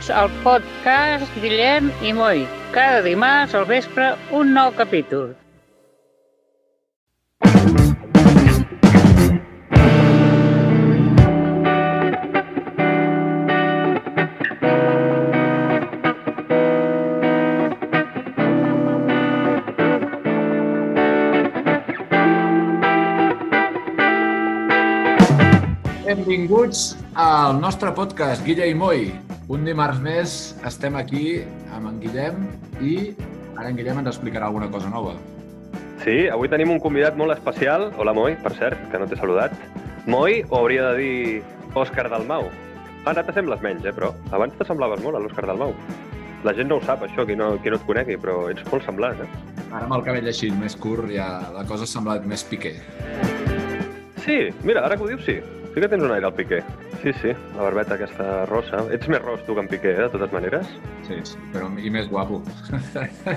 Benvinguts al podcast Guillem i Moi. Cada dimarts al vespre un nou capítol. Benvinguts al nostre podcast, Guilla i Moi. Un dimarts més estem aquí amb en Guillem i ara en Guillem ens explicarà alguna cosa nova. Sí, avui tenim un convidat molt especial. Hola, Moi, per cert, que no t'he saludat. Moi, o hauria de dir Òscar Dalmau. Ara t'assembles menys, eh, però abans t'assemblaves molt a l'Òscar Dalmau. La gent no ho sap, això, qui no, qui no et conegui, però ets molt semblant, eh? Ara amb el cabell així més curt ja la cosa ha semblat més piqué. Sí, mira, ara que ho dius, sí. Sí que tens un aire al Piqué. Sí, sí, la barbeta aquesta rosa. Ets més ros tu que en Piqué, eh, de totes maneres. Sí, sí, però i més guapo.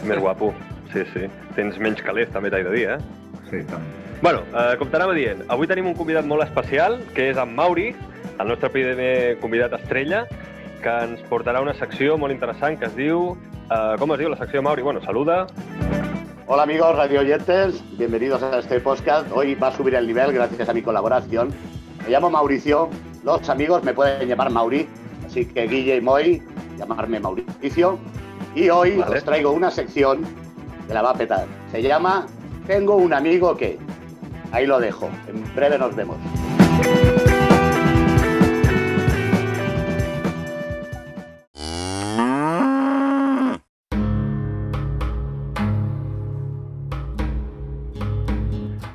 Més guapo. Sí, sí. Tens menys calés, també t'he de dir, eh? Sí, també. Bueno, eh, com t'anava dient, avui tenim un convidat molt especial, que és en Mauri, el nostre primer convidat estrella, que ens portarà una secció molt interessant que es diu... Eh, com es diu la secció, Mauri? Bueno, saluda. Hola amigos radio oyentes, bienvenidos a este podcast. Hoy va a subir el nivel gracias a mi colaboración. Me llamo Mauricio, los amigos me pueden llamar Mauri, así que Guille y Moy, llamarme Mauricio. Y hoy Vale. os traigo una sección que la va a petar. Se llama Tengo un amigo que... Ahí lo dejo, en breve nos vemos.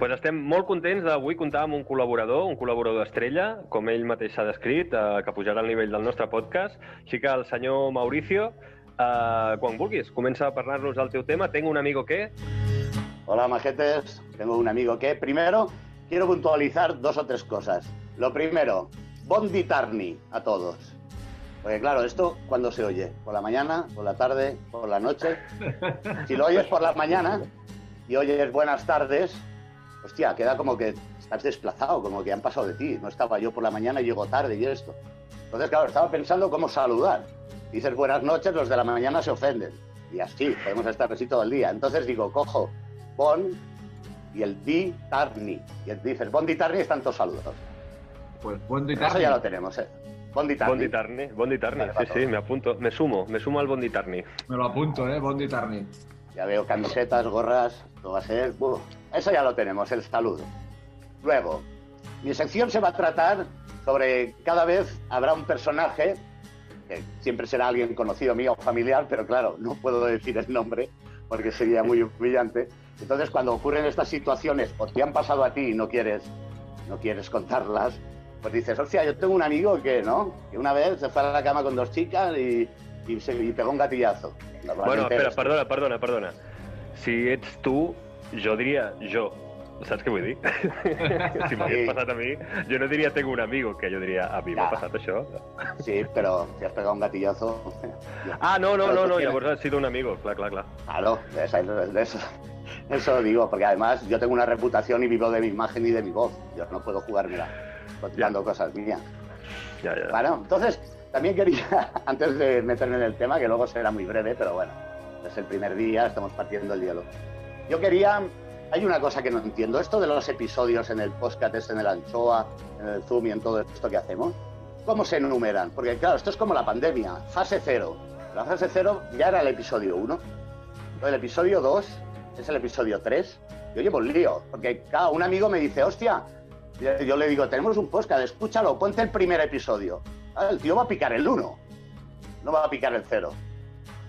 Pues estem molt contents d'avui comptar amb un col·laborador, un col·laborador estrella, com ell mateix s'ha descrit, eh, que pujarà al nivell del nostre podcast. Així que el senyor Mauricio, eh, quan vulguis, comença a parlar-nos del teu tema. Tengo un amigo que... Hola majetes, tengo un amigo que... Primero, quiero puntualizar dos o tres cosas. Lo primero, Bondi Tarni a todos. Porque claro, esto cuando se oye, por la mañana, por la tarde, por la noche. Si lo oyes por la mañana y oyes buenas tardes, hostia, queda como que estás desplazado, como que han pasado de ti. No estaba yo por la mañana y llego tarde y esto. Entonces, claro, estaba pensando cómo saludar. Dices buenas noches, los de la mañana se ofenden. Y así, podemos estar así todo el día. Entonces digo, cojo Bon y el Di Tarni. Y dices, Bon Di Tarni están todos saludos. Pues buen día. Eso ya lo tenemos, ¿eh? Bon Di Tarni. Bondi Tarni. Bondi Tarni, Vale, sí, sí, me apunto. Me sumo, me sumo al Bondi Tarni. Me lo apunto, eh? Bon dia, Tarni. Ya veo camisetas, gorras, todo va a ser... Eso ya lo tenemos, el saludo. Luego, mi sección se va a tratar sobre cada vez habrá un personaje, que siempre será alguien conocido mío o familiar, pero claro, no puedo decir el nombre porque sería muy humillante. Entonces, cuando ocurren estas situaciones o te han pasado a ti y no quieres, no quieres contarlas, pues dices, hostia, yo tengo un amigo que, ¿no? Que una vez se fue a la cama con dos chicas y, y, se, y pegó un gatillazo. Bueno, espera, perdona, perdona, perdona. Si ets tu, jo diria jo. Saps què vull dir? si m'hagués Sí. passat a mi, jo no diria tengo un amigo, que jo diria a mi m'ha passat això. Sí, pero si has pegado un gatillazo. Ah, no, no, no, no, llavors has sido un amigo, clar, clar, clar. Claro, de eso, de eso, eso digo, porque además yo tengo una reputación y vivo de mi imagen y de mi voz. Yo no puedo jugármela contando cosas mías. Ja, ja. Bueno, entonces también quería, antes de meterme en el tema, que luego será muy breve, pero bueno, es el primer día, estamos partiendo el hielo. Yo quería, hay una cosa que no entiendo, esto de los episodios en el podcast, en el anchoa, en el Zoom y en todo esto que hacemos, ¿cómo se enumeran? Porque claro, esto es como la pandemia, fase cero. La fase cero ya era el episodio 1, el episodio 2 es el episodio 3. Yo llevo un lío, porque cada un amigo me dice, hostia, yo le digo, tenemos un podcast, escúchalo, ponte el primer episodio. Ah, el tío va a picar el 1, no va a picar el 0.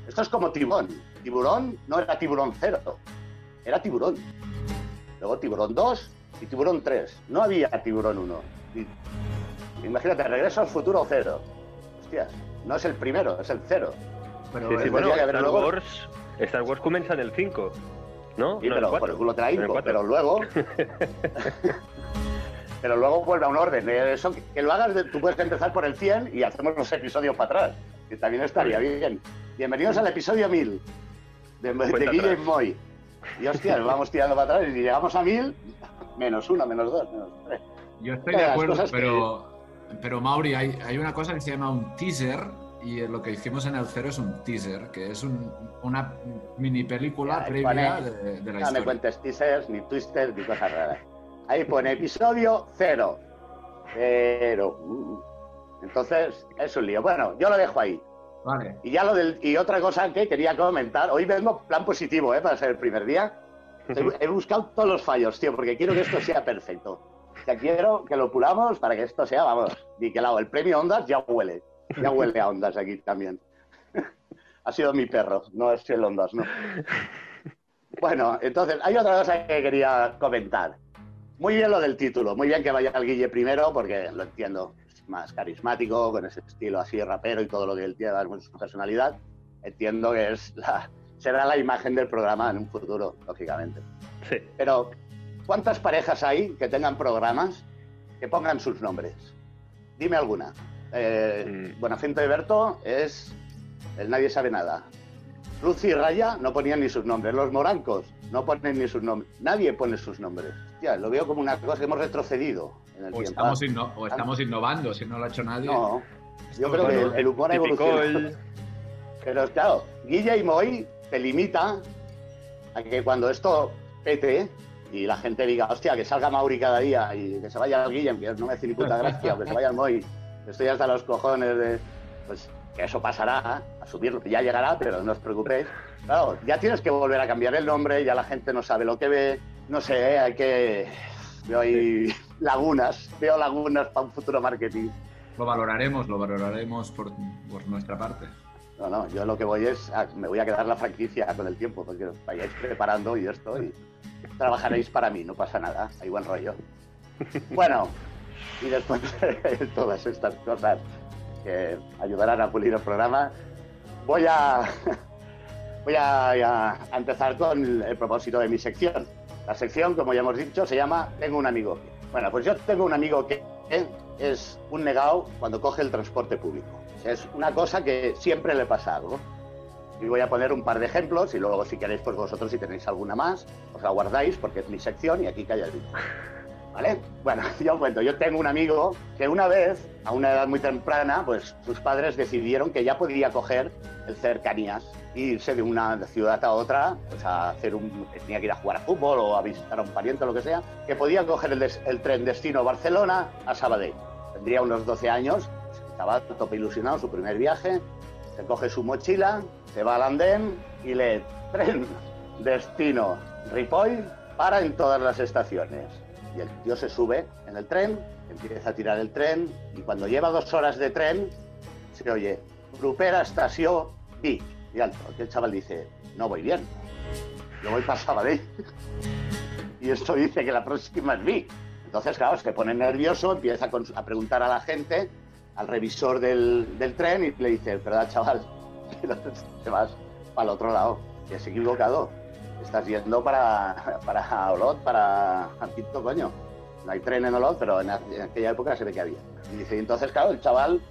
Esto es como tiburón. Tiburón no era tiburón 0, era tiburón. Luego tiburón 2 y tiburón 3. No había tiburón 1. Y- imagínate, regreso al futuro 0. Hostias, no es el primero, es el 0. Pero Sí, sí, bueno, tendría que haber Star luego- Wars, Star Wars comença en el 5, no? Sí, no, pero el 4. por el culo te la En el hinco, 4. pero luego. pero luego vuelve a un orden. Eh, Eso, que, lo hagas, de- tú puedes empezar por el 100 y hacemos los episodios para atrás, que también estaría bien. Bienvenidos al episodio 1000 de, de Guille y atrás. Moy. Y hostia, nos vamos tirando para atrás y si llegamos a 1000, menos uno, menos dos, menos tres. Yo estoy de acuerdo, que- pero, pero Mauri, hay, hay una cosa que se llama un teaser y lo que hicimos en el cero es un teaser, que es un- una mini película Ya, previa de, de la No me historia. cuentes teasers, ni twisters, ni cosas raras. Ahí pone episodio cero. Cero. Uh. Entonces, es un lío. Bueno, yo lo dejo ahí. Vale, Y ya lo del, y otra cosa que quería comentar, hoy vengo plan positivo, ¿eh? Para ser el primer día. He, he buscado todos los fallos, tío, porque quiero que esto sea perfecto. O sea, quiero que lo pulamos para que esto sea, vamos, niquelado. El premio Ondas ya huele. Ya huele a Ondas aquí también. ha sido mi perro, no es el Ondas, no. Bueno, entonces, hay otra cosa que quería comentar. Muy bien lo del título, muy bien que vaya el Guille primero, porque lo entiendo, es más carismático, con ese estilo así rapero y todo lo que él tiene, con su personalidad. Entiendo que es la, será la imagen del programa en un futuro, lógicamente. Sí. Pero, ¿cuántas parejas hay que tengan programas que pongan sus nombres? Dime alguna. Eh, Mm. Buenafuente y Berto es el Nadie sabe nada. Lucy y Raya no ponían ni sus nombres. Los morancos no ponen ni sus nombres. Nadie pone sus nombres. Hostia, lo veo como una cosa que hemos retrocedido en el o tiempo. estamos, inno- o estamos innovando, si no lo ha hecho nadie. No, yo creo que bueno, el, el humor ha evolucionado. el... Pero claro, Guilla y Moy te limita a que cuando esto pete y la gente diga, hostia, que salga Mauri cada día y que se vaya el Guillem, que no me hace ni puta gracia, o que se vaya el Moy, que estoy hasta los cojones de. Pues que eso pasará, a subirlo, ya llegará, pero no os preocupéis. Claro, ya tienes que volver a cambiar el nombre, ya la gente no sabe lo que ve, no sé, hay que. Veo ahí lagunas, veo lagunas para un futuro marketing. Lo valoraremos, lo valoraremos por, por nuestra parte. No, no, yo lo que voy es, a- me voy a quedar la franquicia con el tiempo, porque os vayáis preparando y esto, y trabajaréis para mí, no pasa nada, hay buen rollo. Bueno, y después de todas estas cosas que ayudarán a pulir el programa, voy a, voy a, a- a empezar con el propósito de mi sección. La sección, como ya hemos dicho, se llama Tengo un amigo. Bueno, pues yo tengo un amigo que es un negado cuando coge el transporte público. Es una cosa que siempre le pasa algo. Y voy a poner un par de ejemplos y luego si queréis, pues vosotros si tenéis alguna más, os la guardáis porque es mi sección y aquí calladito. ¿Vale? Bueno, yo cuento, yo tengo un amigo que una vez, a una edad muy temprana, pues sus padres decidieron que ya podía coger el cercanías e irse de una ciudad a otra, pues a hacer un, tenía que ir a jugar a fútbol o a visitar a un pariente o lo que sea, que podía coger el, des- el tren destino Barcelona a Sabadell. Tendría unos 12 años, estaba tope ilusionado, su primer viaje, se coge su mochila, se va al andén y lee tren destino Ripoll para en todas las estaciones. Y el tío se sube en el tren, empieza a tirar el tren y cuando lleva dos horas de tren se oye Grupera estación Vic. Y alto, el chaval dice, no voy bien, yo voy para Sabadell. y esto dice que la próxima es Vic. Entonces, claro, se pone nervioso, empieza a preguntar a la gente, al revisor del, del tren y le dice, ¿verdad, chaval? Te vas para el otro lado, que has equivocado. Estás yendo para, para Olot, para Antito, coño. No hay tren en Olot, pero en, en aquella época se ve que había. Y dice, entonces, claro, el chaval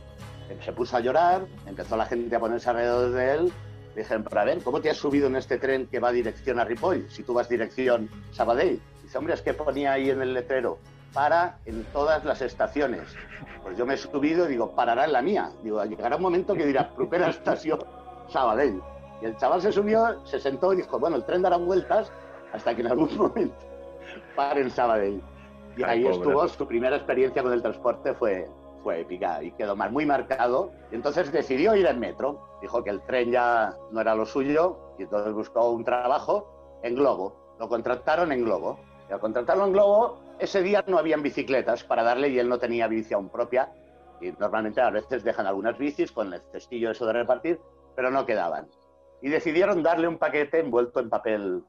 se puso a llorar, empezó la gente a ponerse alrededor de él. Le dijeron, pero ver, ¿cómo te has subido en este tren que va dirección a Ripoll si tú vas dirección Sabadell? Dice, hombre, es que ponía ahí en el letrero, para en todas las estaciones. Pues yo me he subido y digo, parará en la mía. Digo, llegará un momento que dirá, primera estación, Sabadell. Y el chaval se subió, se sentó y dijo, bueno, el tren dará vueltas hasta que en algún momento pare en Sabadell. Y ahí estuvo, su primera experiencia con el transporte fue, fue épica y quedó muy marcado. Y entonces decidió ir en metro. Dijo que el tren ya no era lo suyo y entonces buscó un trabajo en Globo. Lo contrataron en Globo. Y al contratarlo en Globo, ese día no habían bicicletas para darle y él no tenía bici aún propia. Y normalmente a veces dejan algunas bicis con el cestillo eso de repartir, pero no quedaban. Y decidieron darle un paquete envuelto en papel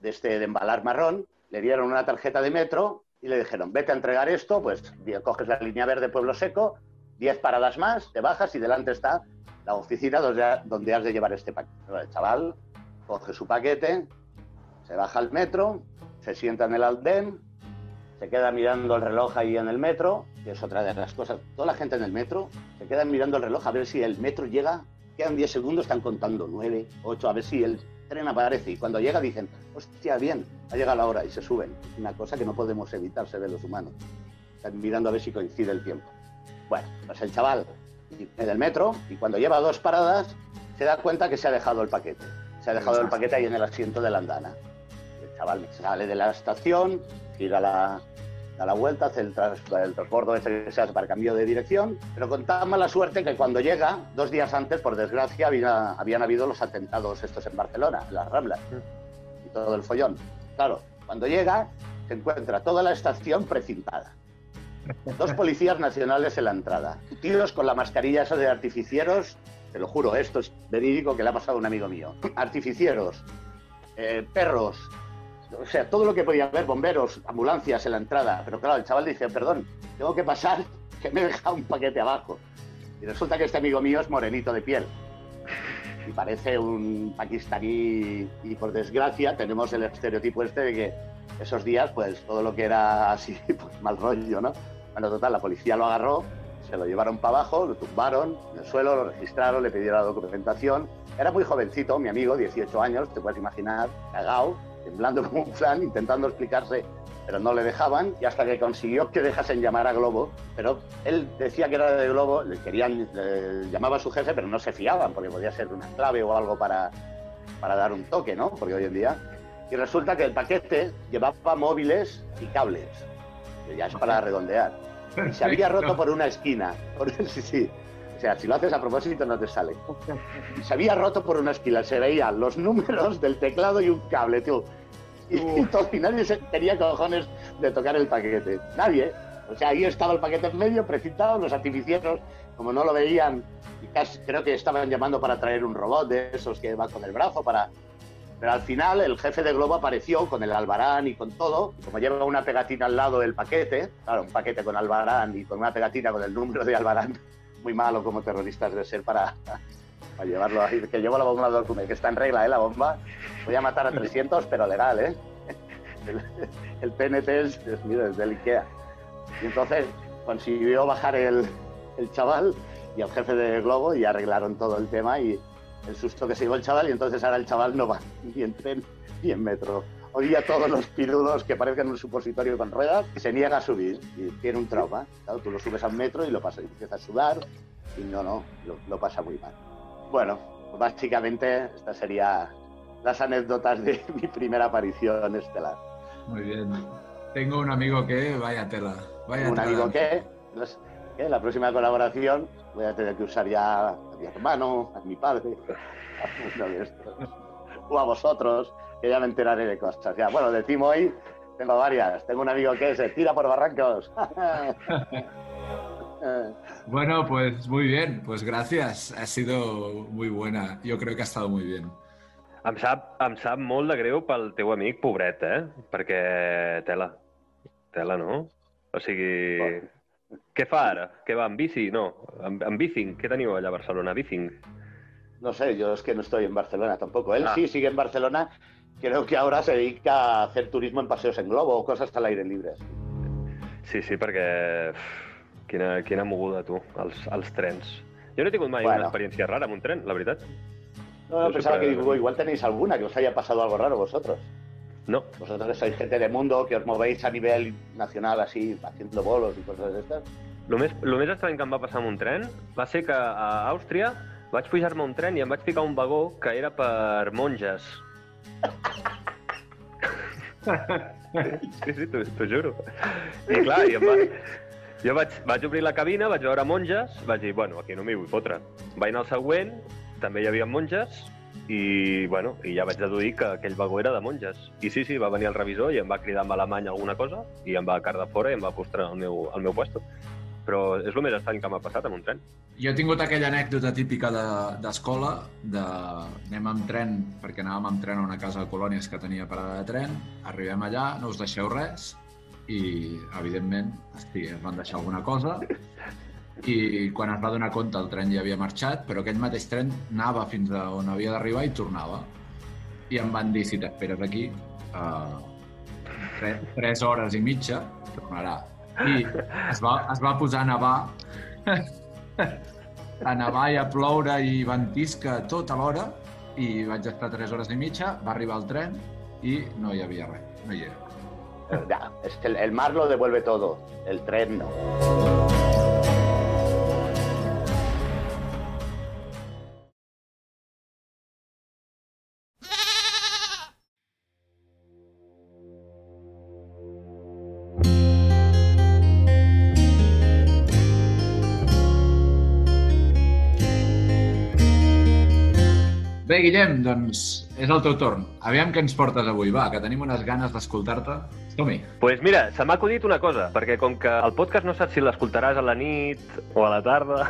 de este de embalar marrón, le dieron una tarjeta de metro y le dijeron, vete a entregar esto, pues coges la línea verde Pueblo Seco, 10 paradas más, te bajas y delante está la oficina donde, has de llevar este paquete. El chaval coge su paquete, se baja al metro, se sienta en el andén, se queda mirando el reloj ahí en el metro, que es otra de las cosas. Toda la gente en el metro se queda mirando el reloj a ver si el metro llega, quedan 10 segundos, están contando 9, 8, a ver si el tren aparece. Y cuando llega dicen, hostia, bien, ha llegado la hora y se suben. Una cosa que no podemos evitar ser de los humanos. Están mirando a ver si coincide el tiempo. Bueno, pues el chaval en el metro y cuando lleva dos paradas se da cuenta que se ha dejado el paquete. Se ha dejado el paquete ahí en el asiento de la andana. El chaval sale de la estación, gira la, da la vuelta, hace el, tras, el transbordo ese que se hace para cambio de dirección, pero con tan mala suerte que cuando llega, dos días antes, por desgracia, había- habían habido los atentados estos en Barcelona, en las Ramblas, y todo el follón. Claro, cuando llega, se encuentra toda la estación precintada. Dos policías nacionales en la entrada. Tíos con la mascarilla esa de artificieros, te lo juro, esto es verídico que le ha pasado a un amigo mío. Artificieros, eh, perros, o sea, todo lo que podía haber, bomberos, ambulancias en la entrada. Pero claro, el chaval dice, perdón, tengo que pasar, que me he dejado un paquete abajo. Y resulta que este amigo mío es morenito de piel. Y parece un pakistaní y por desgracia tenemos el estereotipo este de que esos días, pues todo lo que era así, pues mal rollo, ¿no? Bueno, total, la policía lo agarró, se lo llevaron para abajo, lo tumbaron en el suelo, lo registraron, le pidieron la documentación. Era muy jovencito, mi amigo, 18 años, te puedes imaginar, cagao, temblando como un flan, intentando explicarse, pero no le dejaban, y hasta que consiguió que dejasen llamar a Globo, pero él decía que era de Globo, le querían, le llamaba a su jefe, pero no se fiaban, porque podía ser una clave o algo para, para dar un toque, ¿no? Porque hoy en día... Y resulta que el paquete llevaba móviles y cables, que ya es para redondear. Y se había roto por una esquina. Por, sí, sí. Sea, si lo haces a propósito no te sale. Se había roto por una esquina. Se veían los números del teclado y un cable. Y, y todo, y nadie se- tenía cojones de tocar el paquete. Nadie. O sea, ahí estaba el paquete en medio, precintado, los artificieros, como no lo veían, y casi, creo que estaban llamando para traer un robot de esos que va con el brazo para... Pero al final el jefe de Globo apareció con el albarán y con todo. Como lleva una pegatina al lado del paquete, claro, un paquete con albarán y con una pegatina con el número de albarán, muy malo como terroristas de ser para, para llevarlo ahí. Que llevo la bomba document, que está en regla, ¿eh? La bomba. Voy a matar a 300, pero legal, ¿eh? El, el PNT es, es, mira, es del Ikea. Y entonces consiguió bajar el, el chaval y al jefe de Globo y arreglaron todo el tema y el susto que se llevó el chaval y entonces ahora el chaval no va ni en tren ni en metro. Odia a todos los pirudos que parezcan un supositorio con ruedas y se niega a subir y tiene un trauma. Claro, tú lo subes al metro y lo pasa, y empieza a sudar y no, no, lo, lo pasa muy mal. Bueno, básicamente estas serían las anécdotas de mi primera aparición estelar. Muy bien. Tengo un amigo que, vaya tela, vaya un tela. amigo que, sé, que la próxima colaboración voy a tener que usar ya a mi hermano, a mi padre, a uno de estos. O a vosotros, que ya me enteraré de cosas. Ya, bueno, de Timo hoy tengo varias. Tengo un amigo que se tira por barrancos. Bueno, pues muy bien, pues gracias. Ha sido muy buena. Yo creo que ha estado muy bien. Em sap, em sap molt de greu pel teu amic, pobret, eh? Perquè tela. Tela, no? O sigui... Què fa ara? Què va, en bici? No, en, en bicing. Què teniu allà a Barcelona? Bicing? No sé, yo es que no estoy en Barcelona tampoco. Él Ah. sí sigue en Barcelona. Creo que ahora se dedica a hacer turismo en paseos en globo o cosas al aire libre. Sí, sí, perquè... Quina, quina moguda, tu, els, els trens. Jo no he tingut mai Bueno. una experiència rara amb un tren, la veritat. No, no, pensaba siempre- que digo, igual tenéis alguna, que os haya pasado algo raro vosotros. No, Vosotros sois gente de mundo, que os movéis a nivel nacional así, haciendo bolos y cosas de estas. el més, el més estrany que em va passar amb un tren va ser que a Àustria vaig pujar-me un tren i em vaig ficar un vagó que era per monges. Sí, sí, t'ho juro. I clar, i em va... jo vaig, vaig obrir la cabina, vaig veure monges, vaig dir, bueno, aquí no m'hi vull fotre. Vaig anar al següent, també hi havia monges, i, bueno, i ja vaig deduir que aquell vagó era de monges. I sí, sí, va venir el revisor i em va cridar en alemany alguna cosa i em va cardar fora i em va posar al meu, al meu puesto. Però és el més estrany que m'ha passat amb un tren. Jo he tingut aquella anècdota típica de- d'escola, de, anem amb tren, perquè anàvem amb tren a una casa de colònies que tenia parada de tren, arribem allà, no us deixeu res, i, evidentment, hosti, es van deixar alguna cosa, i quan es va donar compte el tren ja havia marxat, però aquell mateix tren anava fins a on havia d'arribar i tornava. I em van dir, si t'esperes aquí, uh, tres, tres hores i mitja, tornarà. I es va, es va posar a nevar, a nevar i a ploure i ventisca tot alhora, i vaig estar tres hores i mitja, va arribar el tren i no hi havia res, no hi era. El mar lo devuelve todo, el tren no. Bé, Guillem, doncs és el teu torn. Aviam què ens portes avui, va, que tenim unes ganes d'escoltar-te. Som-hi. pues mira, se m'ha acudit una cosa, perquè com que el podcast no saps si l'escoltaràs a la nit o a la tarda,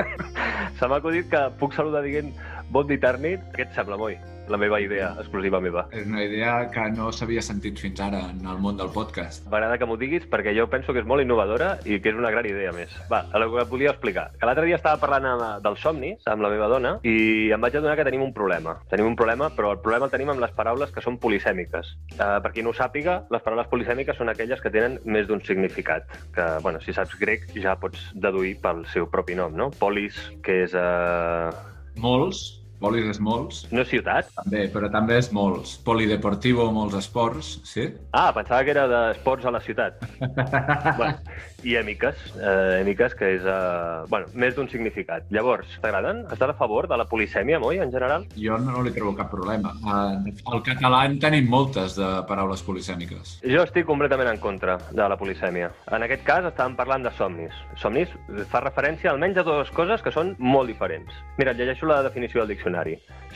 se m'ha acudit que puc saludar dient bon dit nit. Què et sembla, Moi? La meva idea, exclusiva meva. És una idea que no s'havia sentit fins ara en el món del podcast. M'agrada que m'ho diguis perquè jo penso que és molt innovadora i que és una gran idea, més. Va, el que et volia explicar. Que l'altre dia estava parlant amb- dels somnis amb la meva dona i em vaig adonar que tenim un problema. Tenim un problema, però el problema el tenim amb les paraules que són polisèmiques. Uh, per qui no ho sàpiga, les paraules polisèmiques són aquelles que tenen més d'un significat. Que, bueno, si saps grec ja pots deduir pel seu propi nom, no? Polis, que és... Uh... Molts, polis és molts, No és ciutat? també, però també és molts. Polideportivo, molts esports, sí? Ah, pensava que era d'esports a la ciutat. bueno, I èmiques, eh, èmiques, que és, eh, bueno, més d'un significat. Llavors, t'agraden? Estàs a favor de la polisèmia, Moi, en general? Jo no li trobo cap problema. Uh, al català en tenim moltes de paraules polisèmiques. Jo estic completament en contra de la polisèmia. En aquest cas estàvem parlant de somnis. Somnis fa referència almenys a dues coses que són molt diferents. Mira, llegeixo la definició del diccionari.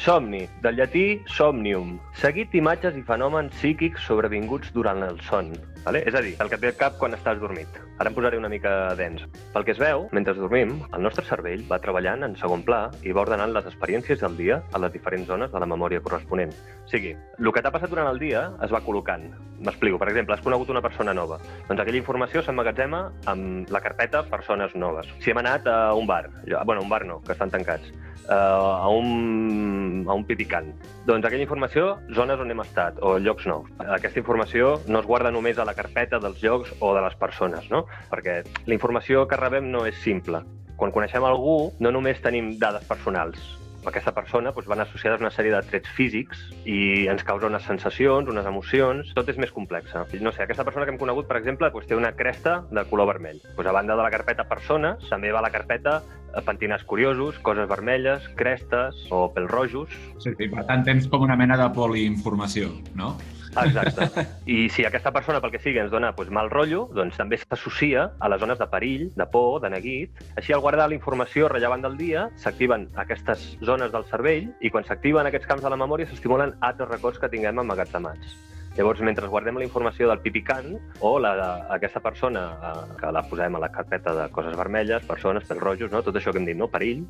Somni, del llatí somnium, seguit d'imatges i fenòmens psíquics sobrevinguts durant el son. Vale? És a dir, el que et ve al cap quan estàs dormit. Ara em posaré una mica dens. Pel que es veu, mentre dormim, el nostre cervell va treballant en segon pla i va ordenant les experiències del dia a les diferents zones de la memòria corresponent. O sigui, el que t'ha passat durant el dia es va col·locant. M'explico. Per exemple, has conegut una persona nova. Doncs aquella informació s'emmagatzema amb la carpeta persones noves. Si hem anat a un bar, bueno, un bar no, que estan tancats, eh, a, un, a un pipicant, doncs aquella informació, zones on hem estat o llocs nous. Aquesta informació no es guarda només a la carpeta dels llocs o de les persones, no? Perquè la informació que rebem no és simple. Quan coneixem algú, no només tenim dades personals, aquesta persona doncs, van associades una sèrie de trets físics i ens causa unes sensacions, unes emocions, tot és més complexa. No sé, aquesta persona que hem conegut, per exemple, doncs, té una cresta de color vermell. Doncs, a banda de la carpeta persones, també va la carpeta eh, pentinats curiosos, coses vermelles, crestes o pèls rojos. Sí, sí, per tant tens com una mena de poliinformació, no? Exacte. I si aquesta persona, pel que sigui, ens dona doncs, mal rotllo, doncs també s'associa a les zones de perill, de por, de neguit. Així, al guardar la informació rellevant del dia, s'activen aquestes zones del cervell i quan s'activen aquests camps de la memòria s'estimulen altres records que tinguem emmagatzemats. Llavors, mentre guardem la informació del pipicant o la, aquesta persona eh, que la posem a la carpeta de coses vermelles, persones, pèls rojos, no? tot això que hem dit, no? perill,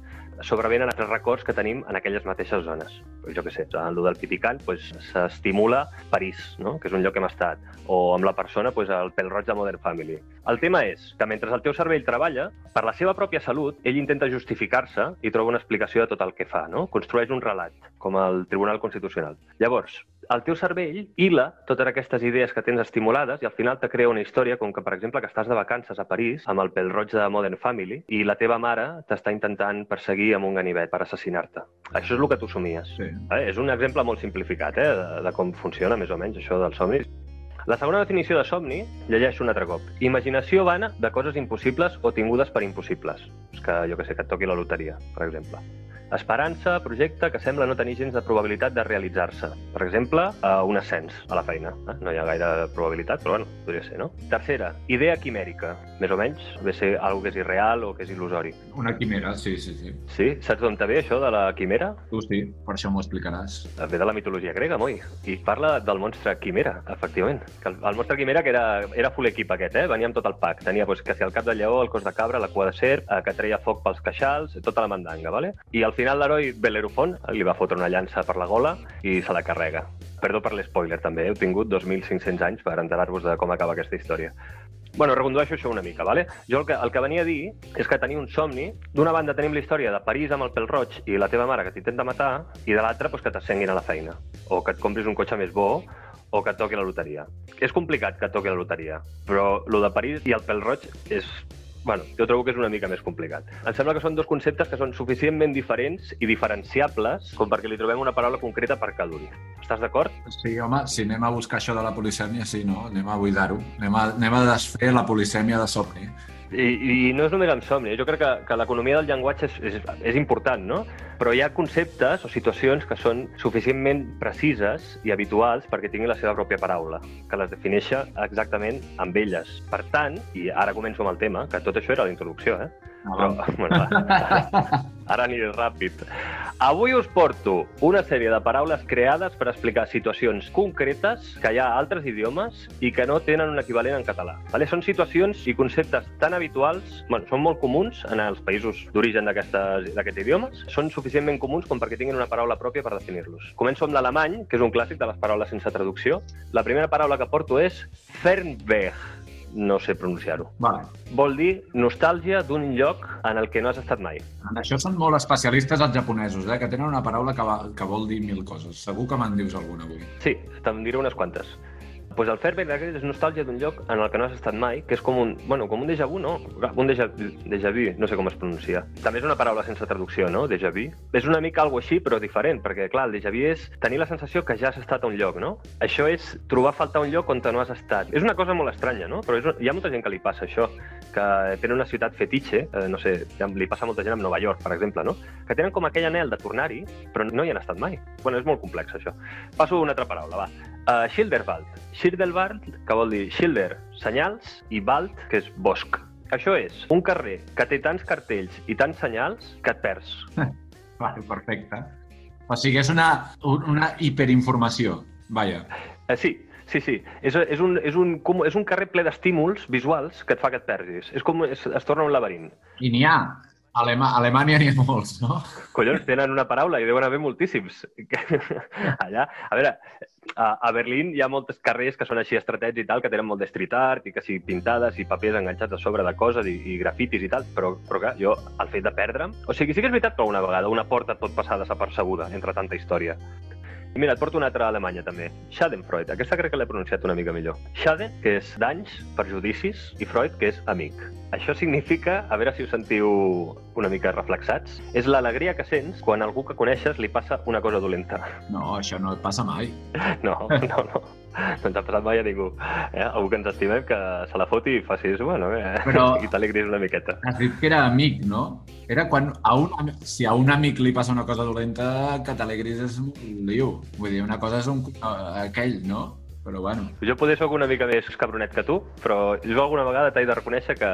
sobrevenen altres records que tenim en aquelles mateixes zones. Jo què sé, en el del pipicant s'estimula París, no? que és un lloc que hem estat, o amb la persona pues, el pèl roig de Modern Family. El tema és que mentre el teu cervell treballa, per la seva pròpia salut, ell intenta justificar-se i troba una explicació de tot el que fa, no? construeix un relat, com el Tribunal Constitucional. Llavors, el teu cervell hila totes aquestes idees que tens estimulades i al final te crea una història com que, per exemple, que estàs de vacances a París amb el pèl roig de Modern Family i la teva mare t'està intentant perseguir amb un ganivet per assassinar-te. Això és el que tu somies. Sí. Eh? És un exemple molt simplificat eh? de, de com funciona més o menys això dels somnis. La segona definició de somni, llegeixo un altre cop. Imaginació vana de coses impossibles o tingudes per impossibles. És que, jo que sé, que et toqui la loteria, per exemple. Esperança, projecte que sembla no tenir gens de probabilitat de realitzar-se. Per exemple, eh, un ascens a la feina. Eh? No hi ha gaire probabilitat, però bueno, podria ser, no? Tercera, idea quimèrica. Més o menys, ve ser algo que és irreal o que és il·lusori. Una quimera, sí, sí, sí. Sí? Saps d'on ve això de la quimera? Tu sí, per això m'ho explicaràs. Ve de la mitologia grega, moi. I parla del monstre quimera, efectivament. Que el, el monstre quimera que era, era full equip aquest, eh? Venia amb tot el pack. Tenia pues, que si el cap de lleó, el cos de cabra, la cua de serp, eh, que treia foc pels queixals, tota la mandanga, vale? I al final l'heroi Belerofon li va fotre una llança per la gola i se la carrega. Perdó per l'espoiler, també. Heu tingut 2.500 anys per enterar-vos de com acaba aquesta història. Bueno, recondueixo això una mica, vale? Jo el que, el que venia a dir és que tenia un somni. D'una banda tenim la història de París amb el pèl roig i la teva mare que t'intenta matar, i de l'altra pues, que t'ascenguin a la feina. O que et compris un cotxe més bo, o que et toqui la loteria. És complicat que et toqui la loteria, però lo de París i el pèl roig és bueno, jo trobo que és una mica més complicat. Em sembla que són dos conceptes que són suficientment diferents i diferenciables com perquè li trobem una paraula concreta per cada un. Estàs d'acord? Sí, home, si anem a buscar això de la polisèmia, sí, no? Anem a buidar-ho. Anem, a, anem a desfer la polisèmia de somni. I, I no és només en somni. Jo crec que, que l'economia del llenguatge és, és, és important, no? Però hi ha conceptes o situacions que són suficientment precises i habituals perquè tinguin la seva pròpia paraula, que les defineixi exactament amb elles. Per tant, i ara començo amb el tema, que tot això era la introducció, eh? Ah, Però, va. bueno, ara aniré ràpid. Avui us porto una sèrie de paraules creades per explicar situacions concretes que hi ha a altres idiomes i que no tenen un equivalent en català. Vale? Són situacions i conceptes tan habituals, bueno, són molt comuns en els països d'origen d'aquests idiomes, són suficientment comuns com perquè tinguin una paraula pròpia per definir-los. Començo amb l'alemany, que és un clàssic de les paraules sense traducció. La primera paraula que porto és Fernweh no sé pronunciar-ho. Vale. Vol dir nostàlgia d'un lloc en el que no has estat mai. En això són molt especialistes els japonesos, eh? que tenen una paraula que, va, que vol dir mil coses. Segur que me'n dius alguna avui. Sí, te'n diré unes quantes pues el Fairback d'aquest és nostàlgia d'un lloc en el que no has estat mai, que és com un, bueno, com un déjà vu, no? Un déjà, déjà vu, no sé com es pronuncia. També és una paraula sense traducció, no? Déjà vu. És una mica algo així, però diferent, perquè, clar, el déjà vu és tenir la sensació que ja has estat a un lloc, no? Això és trobar faltar un lloc on no has estat. És una cosa molt estranya, no? Però és, hi ha molta gent que li passa això, que tenen una ciutat fetitxe, eh, no sé, li passa a molta gent a Nova York, per exemple, no? Que tenen com aquell anel de tornar-hi, però no hi han estat mai. Bueno, és molt complex, això. Passo una altra paraula, va. Uh, Schilderwald. Schilderwald, que vol dir Schilder, senyals, i Wald, que és bosc. Això és un carrer que té tants cartells i tants senyals que et perds. Vale, perfecte. O sigui, és una, una hiperinformació, vaja. Uh, sí, sí, sí. És, és, un, és, un, és un carrer ple d'estímuls visuals que et fa que et perdis. És com es, es torna un laberint. I n'hi ha. Alema Alemanya n'hi ha molts, no? Collons, tenen una paraula i deuen haver moltíssims. Allà, a veure, a, a Berlín hi ha moltes carrers que són així estratègics i tal, que tenen molt de street art i que sí, pintades i papers enganxats a sobre de coses i, i grafitis i tal, però, però clar, jo, el fet de perdre'm... O sigui, sí que és veritat que una vegada una porta et pot passar desapercebuda entre tanta història. I mira, et porto una altra a Alemanya, també. Schadenfreude. Aquesta crec que l'he pronunciat una mica millor. Schaden, que és danys, perjudicis, i Freud, que és amic. Això significa, a veure si us sentiu una mica reflexats, és l'alegria que sents quan algú que coneixes li passa una cosa dolenta. No, això no et passa mai. No, no, no. No ens ha passat mai a ningú. Eh? Algú que ens estimem que se la foti i facis, bueno, eh? Però... i t'alegris una miqueta. Has dit que era amic, no? Era quan a un, si a un amic li passa una cosa dolenta, que t'alegris és un liu. Vull dir, una cosa és un, aquell, no? Però bueno. Jo poder sóc una mica més cabronet que tu, però jo alguna vegada t'he de reconèixer que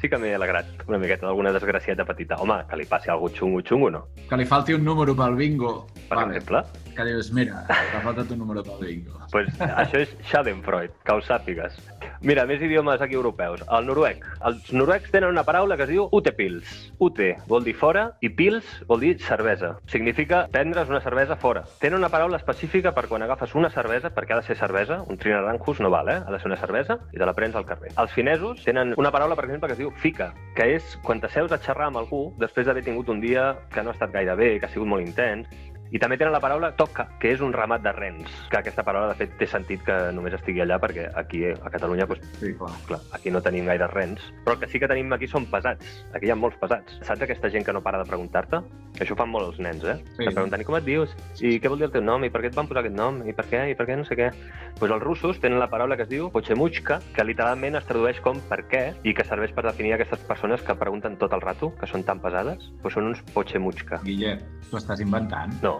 sí que m'he alegrat una miqueta d'alguna desgracieta petita. Home, que li passi algú xungo, xungo, no? Que li falti un número pel bingo. Per vale. exemple? Que dius, mira, t'ha faltat un número pel bingo. pues això és Schadenfreude, que ho sàpigues. Mira, més idiomes aquí europeus. El noruec. Els noruecs tenen una paraula que es diu utepils. Ute vol dir fora i pils vol dir cervesa. Significa prendre's una cervesa fora. Tenen una paraula específica per quan agafes una cervesa, perquè ha de ser cervesa, un trinaranjus no val, eh? Ha de ser una cervesa i te la prens al carrer. Els finesos tenen una paraula, per exemple, que es diu fica, que és quan t'asseus a xerrar amb algú després d'haver tingut un dia que no ha estat gaire bé, que ha sigut molt intens, i també tenen la paraula toca, que és un ramat de rens, que aquesta paraula, de fet, té sentit que només estigui allà, perquè aquí, a Catalunya, doncs, sí, clar. clar, aquí no tenim gaire rens, però el que sí que tenim aquí són pesats. Aquí hi ha molts pesats. Saps aquesta gent que no para de preguntar-te? Això fan molt els nens, eh? Sí. Que pregunten, i com et dius? I què vol dir el teu nom? I per què et van posar aquest nom? I per què? I per què no sé què? Doncs pues els russos tenen la paraula que es diu pochemuchka, que literalment es tradueix com per què, i que serveix per definir aquestes persones que pregunten tot el rato, que són tan pesades, doncs pues són uns pochemuchka. Guille, t'ho estàs inventant? No,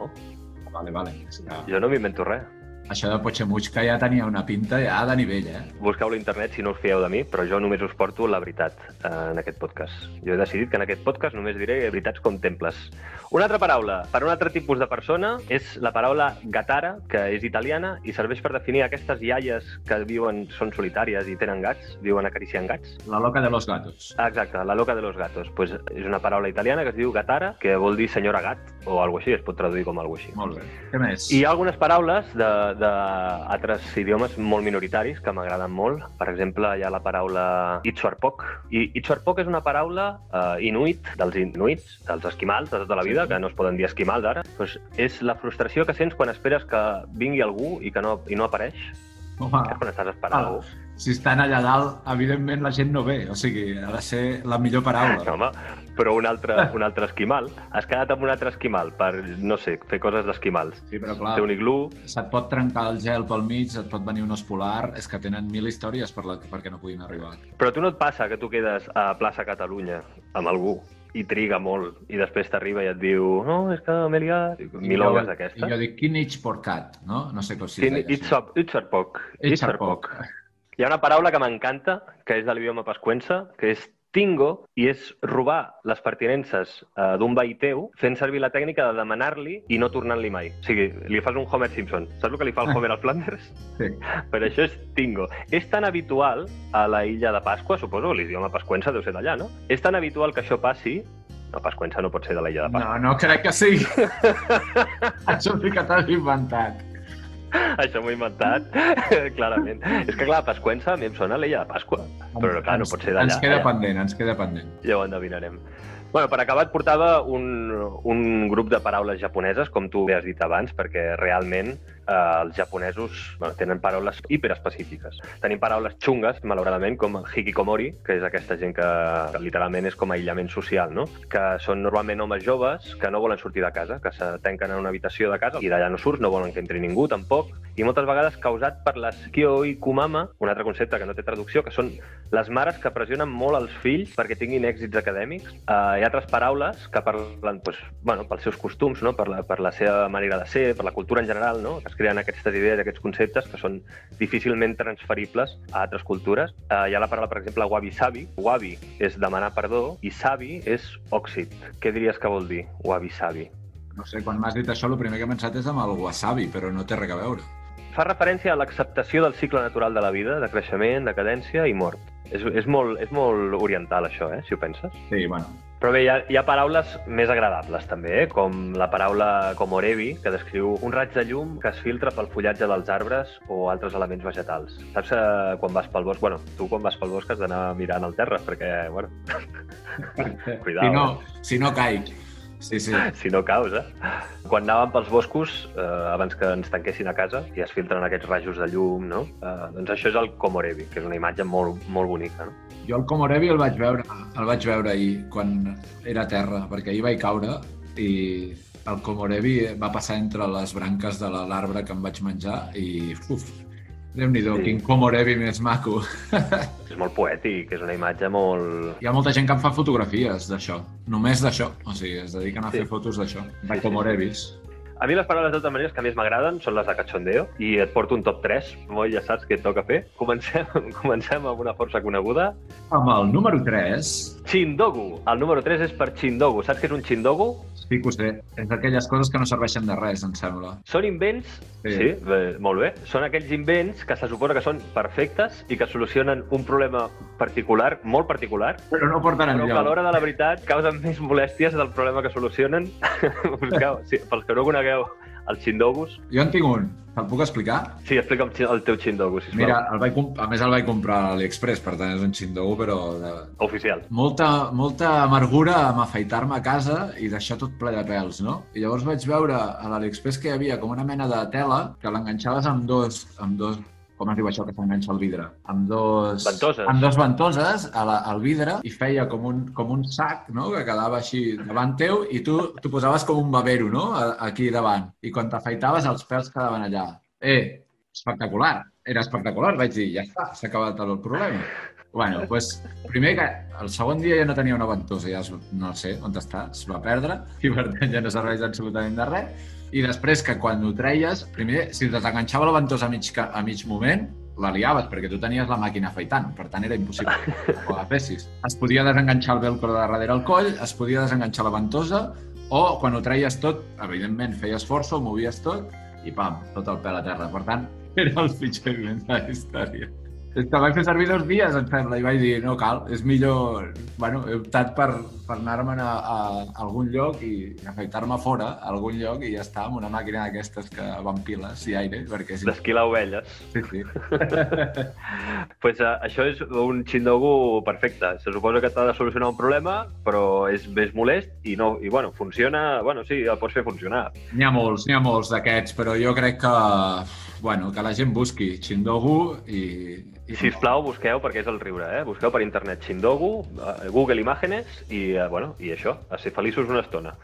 Vale, vale. Jo no m'invento res. Això de Pochemuchka ja tenia una pinta ja de nivell, eh? Busqueu-lo a internet si no us fieu de mi, però jo només us porto la veritat eh, en aquest podcast. Jo he decidit que en aquest podcast només diré veritats com temples. Una altra paraula, per un altre tipus de persona, és la paraula gatara, que és italiana i serveix per definir aquestes iaies que viuen, són solitàries i tenen gats, viuen acariciant gats. La loca de los gatos. Exacte, la loca de los gatos. Pues és una paraula italiana que es diu gatara, que vol dir senyora gat, o alguna així, es pot traduir com alguna així. Molt bé. Què més? I hi ha algunes paraules de, d'altres idiomes molt minoritaris que m'agraden molt. Per exemple, hi ha la paraula Itzuarpok. I Itzuarpok és una paraula uh, inuit, dels inuits, dels esquimals de tota la vida, sí. que no es poden dir esquimals ara. Pues és la frustració que sents quan esperes que vingui algú i que no, i no apareix. Home, és quan estàs esperant ah, algú. Si estan allà dalt, evidentment la gent no ve. O sigui, ha de ser la millor paraula. No, home, però un altre, un altre esquimal. Has quedat amb un altre esquimal per, no sé, fer coses d'esquimals. Sí, però clar, Té un iglú... se't pot trencar el gel pel mig, et pot venir un os polar... És que tenen mil històries per la, perquè no puguin arribar. Però tu no et passa que tu quedes a plaça Catalunya amb algú i triga molt, i després t'arriba i et diu no, és que m'he liat, milongues d'aquestes. I jo dic, quin its porcat, no? No sé com si quin it's, it's poc. It's poc. Hi ha una paraula que m'encanta, que és de l'idioma pascuense, que és tingo i és robar les pertinences eh, d'un veí teu fent servir la tècnica de demanar-li i no tornant-li mai. O sigui, li fas un Homer Simpson. Saps el que li fa el Homer al Flanders? Sí. Per això és tingo. És tan habitual a la illa de Pasqua, suposo, l'idioma pasquense deu ser d'allà, no? És tan habitual que això passi no, Pasquense no pot ser de la illa de Pasqua. No, no crec que sigui. Això sí que t'has inventat. Això m'ho he inventat, clarament. És que, clar, Pasquense a mi em sona a l'illa de Pasqua. Però, clar, no pot ser d'allà. Ens queda eh? pendent, ens queda pendent. Ja ho endevinarem. Bueno, per acabar et portava un, un grup de paraules japoneses, com tu bé has dit abans, perquè realment eh, els japonesos bueno, tenen paraules hiperespecífiques. Tenim paraules xungues, malauradament, com hikikomori, que és aquesta gent que, que literalment és com aïllament social, no? que són normalment homes joves que no volen sortir de casa, que se tanquen en una habitació de casa i d'allà no surts, no volen que entri ningú tampoc, i moltes vegades causat per les kyoi kumama, un altre concepte que no té traducció, que són les mares que pressionen molt els fills perquè tinguin èxits acadèmics. Uh, hi ha altres paraules que parlen pues, bueno, pels seus costums, no? per, la, per la seva manera de ser, per la cultura en general, no? que creen aquestes idees, aquests conceptes que són difícilment transferibles a altres cultures. Uh, hi ha la paraula, per exemple, wabi-sabi. Wabi és demanar perdó i sabi és òxid. Què diries que vol dir wabi-sabi? No sé, quan m'has dit això, el primer que he pensat és amb el wasabi, però no té res a veure. Fa referència a l'acceptació del cicle natural de la vida, de creixement, de cadència i mort. És, és, molt, és molt oriental, això, eh, si ho penses. Sí, bueno, Però bé, hi ha, hi ha paraules més agradables, també, eh? com la paraula komorebi, que descriu un raig de llum que es filtra pel fullatge dels arbres o altres elements vegetals. Saps eh, quan vas pel bosc? Bueno, tu quan vas pel bosc has d'anar mirant el terra, perquè, bueno, Cuidao, si no, si no caic. Sí, sí. si no caus, eh? Quan anàvem pels boscos, eh, abans que ens tanquessin a casa, i es filtren aquests rajos de llum, no? Eh, doncs això és el komorebi, que és una imatge molt, molt bonica, no? Jo el Komorebi el vaig veure, el vaig veure ahir, quan era a terra, perquè ahir vaig caure i el Komorebi va passar entre les branques de la- l'arbre que em vaig menjar i, uf, Déu-n'hi-do, Sí. quin Komorebi més maco. És molt poètic, és una imatge molt... Hi ha molta gent que em fa fotografies d'això, només d'això. O sigui, es dediquen a Sí. fer fotos d'això, de sí, Komorebis. A mi les paraules de totes maneres que més m'agraden són les de cachondeo i et porto un top 3, Moi, ja saps què et toca fer. Comencem, comencem amb una força coneguda. Amb el número 3, Chindogu. El número 3 és per Chindogu. Saps què és un Chindogu? Ho sé, és d'aquelles coses que no serveixen de res, em sembla. Són invents, Sí. sí, bé, molt bé, són aquells invents que se suposa que són perfectes i que solucionen un problema particular, molt particular, Però no porten però que a enlloc. l'hora de la veritat causen més molèsties del problema que solucionen. Sí, pels que no conegueu els Chindogus, Jo en tinc un, te'l puc explicar? sí, explica'm el teu Chindogu, sisplau. Mira, el vaig, a més el vaig comprar a l'AliExpress, per tant és un xindogu, però de... Oficial. molta, molta amargura amb afaitar-me a casa i deixar tot ple de pèls, no? I llavors vaig veure a l'AliExpress que hi havia com una mena de tela que l'enganxaves amb dos, amb dos com es diu això que s'enganxa al vidre? Amb dos... Ventoses. Amb dos ventoses a la, al vidre i feia com un, com un sac, no?, que quedava així davant teu i tu t'ho posaves com un babero, no?, a- aquí davant. I quan t'afaitaves els pèls quedaven allà. Eh, espectacular. Era espectacular. Vaig dir, ja està, s'ha acabat el problema. Bueno, doncs, primer que el segon dia ja no tenia una ventosa, ja no sé on està, es va perdre, i per tant ja no serveix absolutament de res. I després que quan ho treies, primer, si te t'enganxava la ventosa a mig, a mig moment, la liaves, perquè tu tenies la màquina afaitant, per tant era impossible que ho agafessis. Es podia desenganxar el velcro de darrere el coll, es podia desenganxar la ventosa, o quan ho treies tot, evidentment feies força, ho movies tot, i pam, tot el pèl a terra. Per tant, era el pitjor de la història. Que vaig fer servir dos dies, em sembla, i vaig dir, no cal, és millor... Bueno, he optat per, per anar-me'n a, a, algun lloc i afaitar-me fora, a algun lloc, i ja està, amb una màquina d'aquestes que van piles i aire, perquè sí, D'esquilar ovelles. sí, sí. pues, uh, això és un Chindogu perfecte. Se suposa que t'ha de solucionar un problema, però és més molest i, no, i bueno, funciona... Bueno, sí, el pots fer funcionar. N'hi ha molts, n'hi ha molts d'aquests, però jo crec que, bueno, que la gent busqui Chindogu i... I, si us plau, busqueu, perquè és el riure, eh? Busqueu per internet Chindogu, eh, Google Imágenes i, eh, bueno, i això, a ser feliços una estona.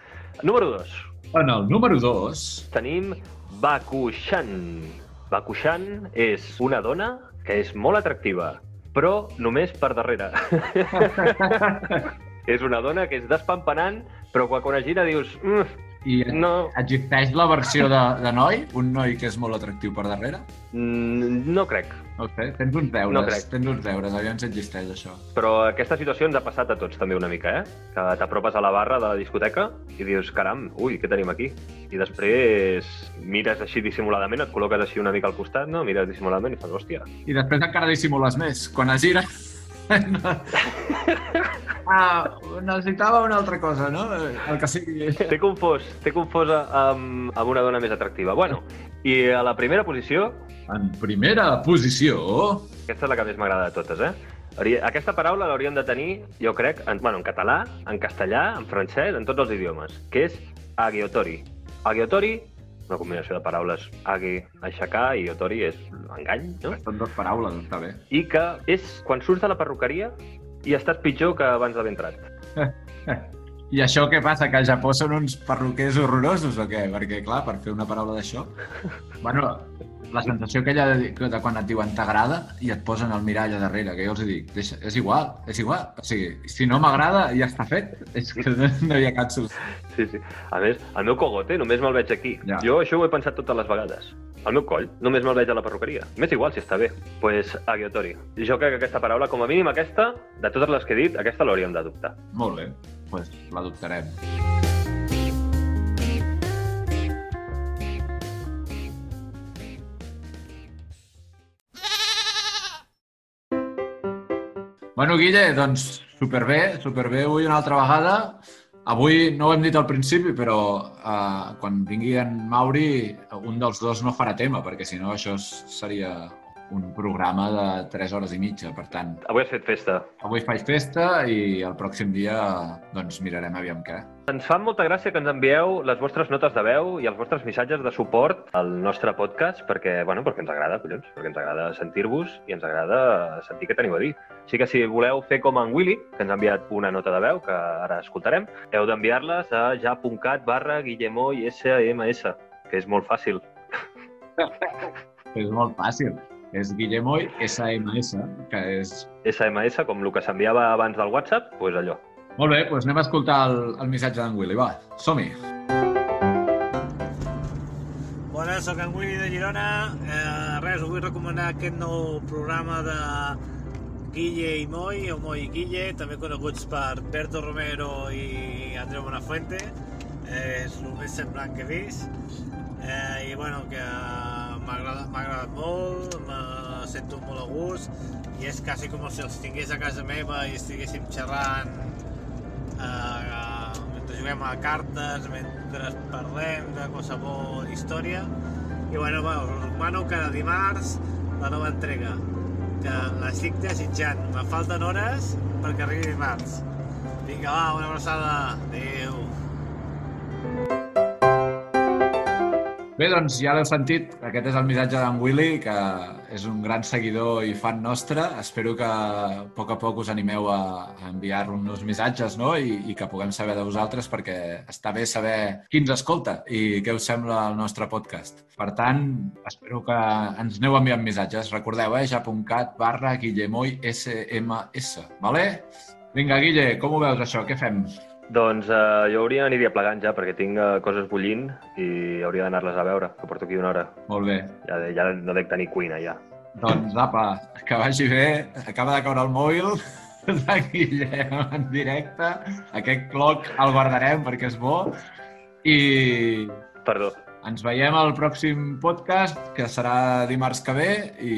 Número 2. En el número 2, Tenim Bakushan. Bakushan és una dona que és molt atractiva, però només per darrere. és una dona que és despampanant, però quan, quan es gira dius mm, I No, existeix la versió de, de noi? Un noi que és molt atractiu per darrere? mm, no crec. Sé, tens uns deures, No crec. tens uns deures, aviam si existeix això. Però aquesta situació ens ha passat a tots també una mica, eh? Que t'apropes a la barra de la discoteca i dius, caram, ui, què tenim aquí? I després mires així dissimuladament, et col·loques així una mica al costat, no? Mires dissimuladament i fas, hòstia. I després encara dissimules més. Quan es gira... ah, necessitava una altra cosa, no? El que sigui. T'he confós, t'he confós amb, amb una dona més atractiva. Bueno, i a la primera posició, En primera posició... aquesta és la que més m'agrada de totes, eh? Hauria- Aquesta paraula l'hauríem de tenir, jo crec, en, bueno, en català, en castellà, en francès, en tots els idiomes, que és agiotori. Agiotori, una combinació de paraules agui, aixecar, i otori és engany, no? Són dues paraules, està bé. I que és quan surts de la perruqueria i estàs pitjor que abans d'haver entrat. I això què passa? Que al Japó són uns perruquers horrorosos o què? Perquè, clar, per fer una paraula d'això... Bueno, la sensació aquella de, de quan et diuen t'agrada i et posen el mirall a darrere, que jo els dic, deixa, és igual, és igual. O sigui, si no m'agrada, ja està fet. És que no, no hi ha cap solució. Sí, sí. A més, el meu cogote només me'l veig aquí. Ja. Jo això ho he pensat totes les vegades. El meu coll només me'l veig a la perruqueria. M'és igual si està bé. Doncs pues, agiotori. Jo crec que aquesta paraula, com a mínim aquesta, de totes les que he dit, aquesta l'hauríem d'adoptar. Molt bé, doncs pues l'adoptarem. Bueno, Guille, doncs superbé, superbé avui una altra vegada. Avui no ho hem dit al principi, però uh, quan vingui en Mauri, un dels dos no farà tema, perquè si no això seria un programa de 3 hores i mitja. Per tant, Avui has fet festa. Avui faig festa i el pròxim dia doncs mirarem aviam què. Ens fa molta gràcia que ens envieu les vostres notes de veu i els vostres missatges de suport al nostre podcast perquè, bueno, perquè ens agrada, collons, perquè ens agrada sentir-vos i ens agrada sentir què teniu a dir. Així que si voleu fer com en Willy, que ens ha enviat una nota de veu, que ara escoltarem, heu d'enviar-les a ja.cat barra Guillemó i SMS, que és molt fàcil. És molt fàcil. És Guillemoy SMS, que és... SMS, com el que s'enviava abans del WhatsApp, doncs pues allò. Molt bé, doncs anem a escoltar el, el missatge d'en Willy. Va, som-hi. Bona, sóc en Willy de Girona. Eh, res, us vull recomanar aquest nou programa de Guille i Moi, o Moi i Guille, també coneguts per Berto Romero i Andreu Buenafuente. Eh, és el més semblant que he vist. Eh, I bueno, que m'ha agradat, agradat molt, me sento molt a gust i és quasi com si els tingués a casa meva i estiguéssim xerrant eh, mentre juguem a cartes, mentre parlem de qualsevol història. I bueno, bueno us recomano cada dimarts la nova entrega, que l'estic desitjant. Me falten hores perquè arribi dimarts. Vinga, va, una abraçada. Adéu. Bé, doncs ja l'heu sentit. Aquest és el missatge d'en Willy, que és un gran seguidor i fan nostre. Espero que a poc a poc us animeu a, enviar-nos missatges no? I, i que puguem saber de vosaltres perquè està bé saber qui ens escolta i què us sembla el nostre podcast. Per tant, espero que ens aneu enviant missatges. Recordeu, eh? ja.cat barra Guillemoy SMS. Vale? Vinga, Guille, com ho veus això? Què fem? Doncs eh, jo hauria d'anir-hi aplegant ja, perquè tinc eh, coses bullint i hauria d'anar-les a veure, que porto aquí una hora. Molt bé. Ja, ja no dec tenir cuina, ja. Doncs apa, que vagi bé. Acaba de caure el mòbil de Guillem en directe. Aquest cloc el guardarem perquè és bo. I Perdó. Ens veiem al pròxim podcast, que serà dimarts que ve. I,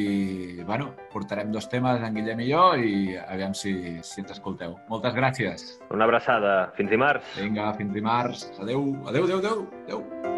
bueno, portarem dos temes, en Guillem i jo, i aviam si, si ens escolteu. Moltes gràcies. Una abraçada. Fins dimarts. Vinga, fins dimarts. Adéu, adéu, adéu, adéu. adéu.